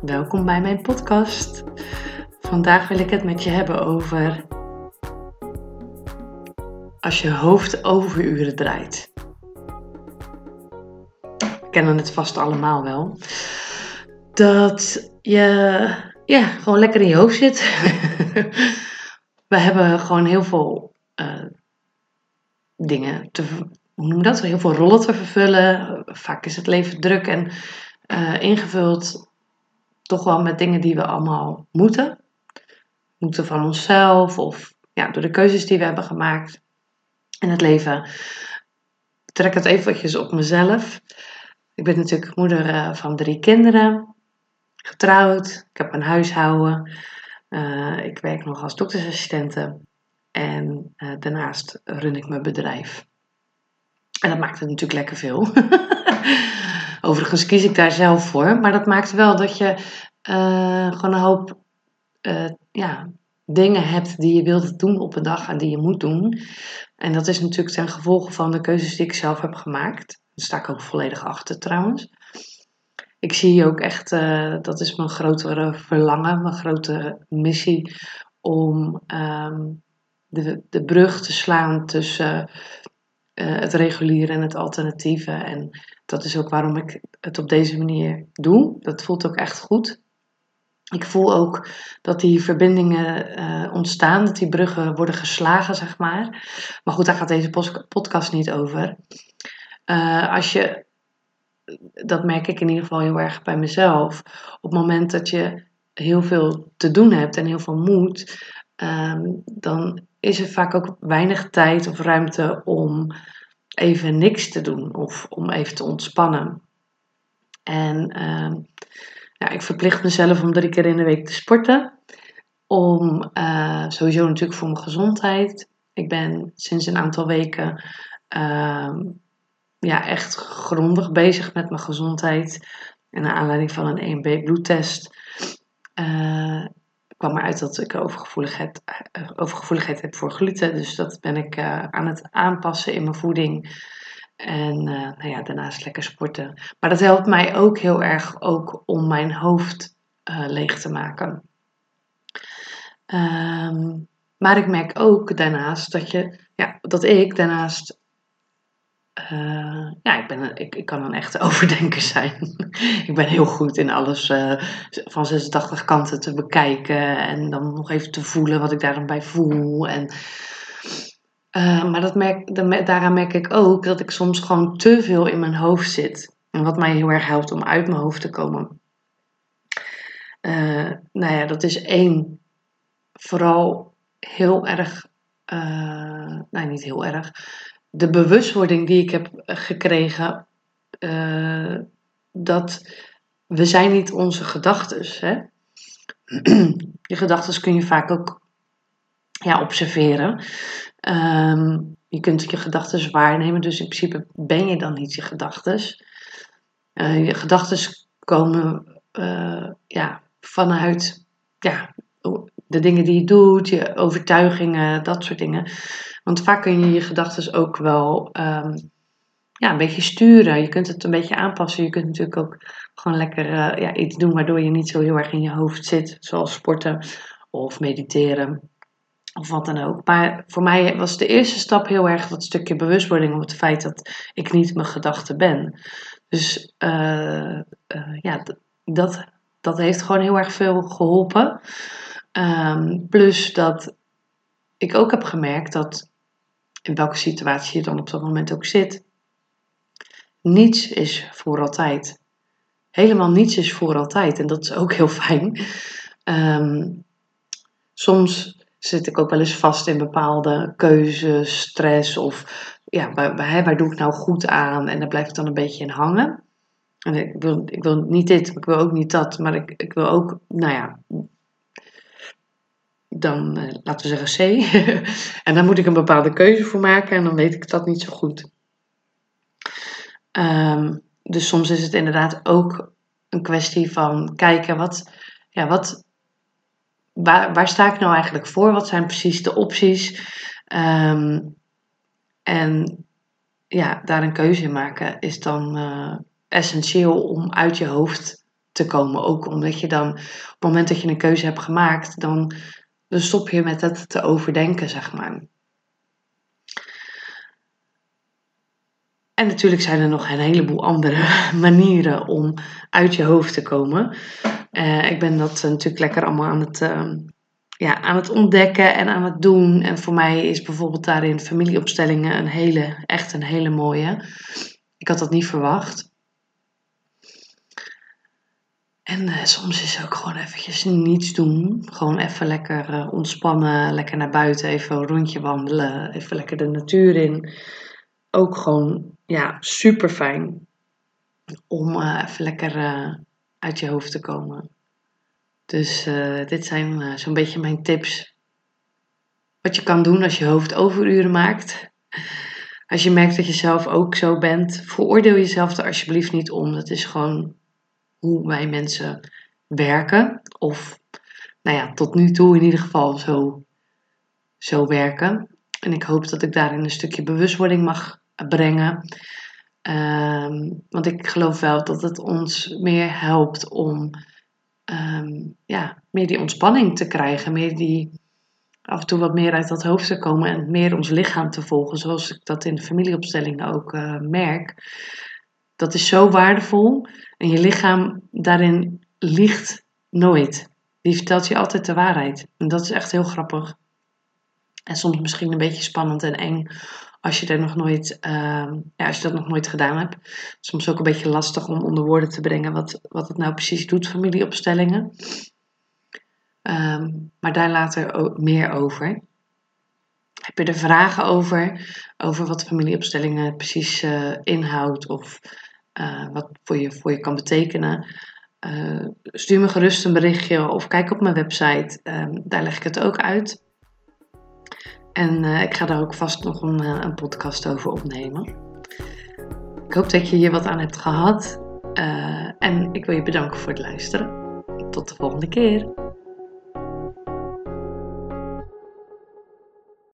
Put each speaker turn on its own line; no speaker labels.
Welkom bij mijn podcast. Vandaag wil ik het met je hebben over als je hoofd overuren draait. We kennen het vast allemaal wel. Dat je ja, gewoon lekker in je hoofd zit. We hebben gewoon heel veel uh, dingen te, hoe noem dat? Heel veel rollen te vervullen. Vaak is het leven druk en uh, ingevuld toch wel met dingen die we allemaal moeten. Moeten van onszelf of ja, door de keuzes die we hebben gemaakt in het leven. Ik trek het eventjes op mezelf. Ik ben natuurlijk moeder uh, van drie kinderen. Getrouwd. Ik heb een huishouden. Uh, ik werk nog als doktersassistente. En daarnaast run ik mijn bedrijf. En dat maakt het natuurlijk lekker veel. Overigens kies ik daar zelf voor. Maar dat maakt wel dat je uh, gewoon een hoop uh, ja, dingen hebt die je wilt doen op een dag en die je moet doen. En dat is natuurlijk ten gevolge van de keuzes die ik zelf heb gemaakt. Daar sta ik ook volledig achter trouwens. Ik zie ook echt, uh, dat is mijn grotere verlangen, mijn grote missie, om um, de, de brug te slaan tussen het reguliere en het alternatieve. En dat is ook waarom ik het op deze manier doe. Dat voelt ook echt goed. Ik voel ook dat die verbindingen uh, ontstaan, dat die bruggen worden geslagen, zeg maar. Maar goed, daar gaat deze podcast niet over. Uh, als je, dat merk ik in ieder geval heel erg bij mezelf, op het moment dat je heel veel te doen hebt en heel veel moet, um, dan is er vaak ook weinig tijd of ruimte om even niks te doen of om even te ontspannen. En ja, ik verplicht mezelf om drie keer in de week te sporten. Om uh, sowieso natuurlijk voor mijn gezondheid. Ik ben sinds een aantal weken uh, ja, echt grondig bezig met mijn gezondheid. En naar aanleiding van een 1B bloedtest uh, kwam eruit dat ik overgevoeligheid, overgevoeligheid heb voor gluten. Dus dat ben ik aan het aanpassen in mijn voeding. En uh, nou ja, daarnaast lekker sporten. Maar dat helpt mij ook heel erg ook om mijn hoofd leeg te maken. Um, maar ik merk ook daarnaast dat, je, ja, dat ik daarnaast. Uh, ja, ik, ben, ik, ik kan een echte overdenker zijn. ik ben heel goed in alles van 86 kanten te bekijken. En dan nog even te voelen wat ik daarin voel. En uh, maar dat merk, daaraan merk ik ook dat ik soms gewoon te veel in mijn hoofd zit. En wat mij heel erg helpt om uit mijn hoofd te komen. Nou ja, dat is één. Vooral heel erg. Nee, niet heel erg. De bewustwording die ik heb gekregen. dat we zijn niet onze gedachten. Je gedachten kun je vaak ook ja, observeren. Um, je kunt je gedachten waarnemen, dus in principe ben je dan niet je gedachten. Uh, je gedachten komen uh, ja, vanuit ja, de dingen die je doet, je overtuigingen, dat soort dingen. Want vaak kun je je gedachten ook wel um, ja, een beetje sturen. Je kunt het een beetje aanpassen. Je kunt natuurlijk ook gewoon lekker uh, ja, iets doen waardoor je niet zo heel erg in je hoofd zit, zoals sporten of mediteren of wat dan ook. Maar voor mij was de eerste stap heel erg dat stukje bewustwording om het feit dat ik niet mijn gedachten ben. Dus uh, uh, ja, dat, dat heeft gewoon heel erg veel geholpen. Um, plus dat ik ook heb gemerkt dat in welke situatie je dan op dat moment ook zit, niets is voor altijd. Helemaal niets is voor altijd en dat is ook heel fijn. Um, soms zit ik ook wel eens vast in bepaalde keuzes, stress of ja, waar, waar, waar doe ik nou goed aan? En daar blijf ik dan een beetje in hangen. En ik wil, ik wil niet dit, ik wil ook niet dat, maar ik, ik wil ook, nou ja, dan eh, laten we zeggen C. en dan moet ik een bepaalde keuze voor maken en dan weet ik dat niet zo goed. Um, dus soms is het inderdaad ook een kwestie van kijken wat, ja, wat, waar, waar sta ik nou eigenlijk voor? Wat zijn precies de opties? Um, en ja, daar een keuze in maken is dan uh, essentieel om uit je hoofd te komen. Ook omdat je dan, op het moment dat je een keuze hebt gemaakt, dan, dan stop je met het te overdenken, zeg maar. En natuurlijk zijn er nog een heleboel andere manieren om uit je hoofd te komen. Uh, ik ben dat natuurlijk lekker allemaal aan het, uh, ja, aan het ontdekken en aan het doen. En voor mij is bijvoorbeeld daarin familieopstellingen een hele, echt een hele mooie. Ik had dat niet verwacht. En uh, soms is ook gewoon eventjes niets doen. Gewoon even lekker uh, ontspannen, lekker naar buiten, even een rondje wandelen, even lekker de natuur in. Ook gewoon, ja, super fijn om uh, even lekker uit je hoofd te komen. Dus dit zijn zo'n beetje mijn tips. Wat je kan doen als je hoofd overuren maakt. Als je merkt dat je zelf ook zo bent, veroordeel jezelf er alsjeblieft niet om. Dat is gewoon hoe wij mensen werken. Of nou ja, tot nu toe in ieder geval zo, zo werken. En ik hoop dat ik daarin een stukje bewustwording mag brengen. Um, want ik geloof wel dat het ons meer helpt om um, ja, meer die ontspanning te krijgen. Meer die af en toe wat meer uit dat hoofd te komen en meer ons lichaam te volgen. Zoals ik dat in de familieopstellingen ook uh, merk. Dat is zo waardevol. En je lichaam daarin liegt nooit. Die vertelt je altijd de waarheid. En dat is echt heel grappig. En soms misschien een beetje spannend en eng als je, nog nooit, uh, ja, als je dat nog nooit gedaan hebt. Soms ook een beetje lastig om onder woorden te brengen wat, wat het nou precies doet, familieopstellingen. Um, maar daar later meer over. Heb je er vragen over? Over wat familieopstellingen precies uh, inhoudt? Of uh, wat voor je, voor je kan betekenen. Uh, stuur me gerust een berichtje of kijk op mijn website. Uh, daar leg ik het ook uit. En ik ga daar ook vast nog een, podcast over opnemen. Ik hoop dat je hier wat aan hebt gehad. en ik wil je bedanken voor het luisteren. Tot de volgende keer.